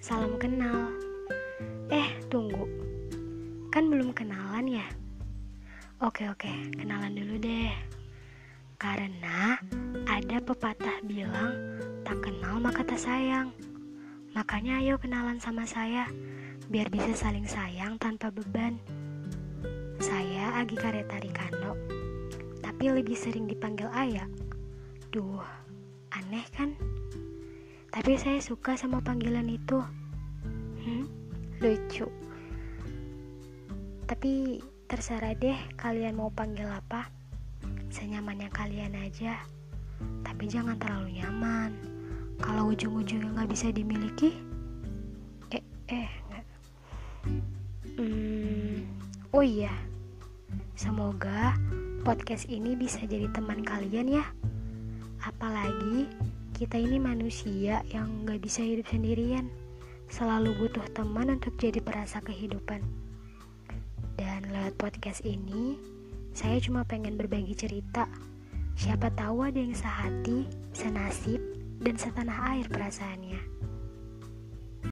salam kenal. Eh, tunggu. Kan belum kenalan ya? Oke, oke, kenalan dulu deh. Karena ada pepatah bilang, tak kenal maka tak sayang. Makanya ayo kenalan sama saya, biar bisa saling sayang tanpa beban. Saya Agi Kareta Rikando, tapi lebih sering dipanggil ayah Duh, aneh kan? Tapi saya suka sama panggilan itu. Hmm, lucu. Tapi terserah deh kalian mau panggil apa. Senyamannya kalian aja. Tapi jangan terlalu nyaman. Kalau ujung-ujungnya nggak bisa dimiliki, eh eh. Hmm, oh iya. Semoga podcast ini bisa jadi teman kalian ya. Apalagi kita ini manusia yang nggak bisa hidup sendirian. Selalu butuh teman untuk jadi perasa kehidupan. Dan lewat podcast ini, saya cuma pengen berbagi cerita. Siapa tahu ada yang sehati, senasib, dan setanah air perasaannya.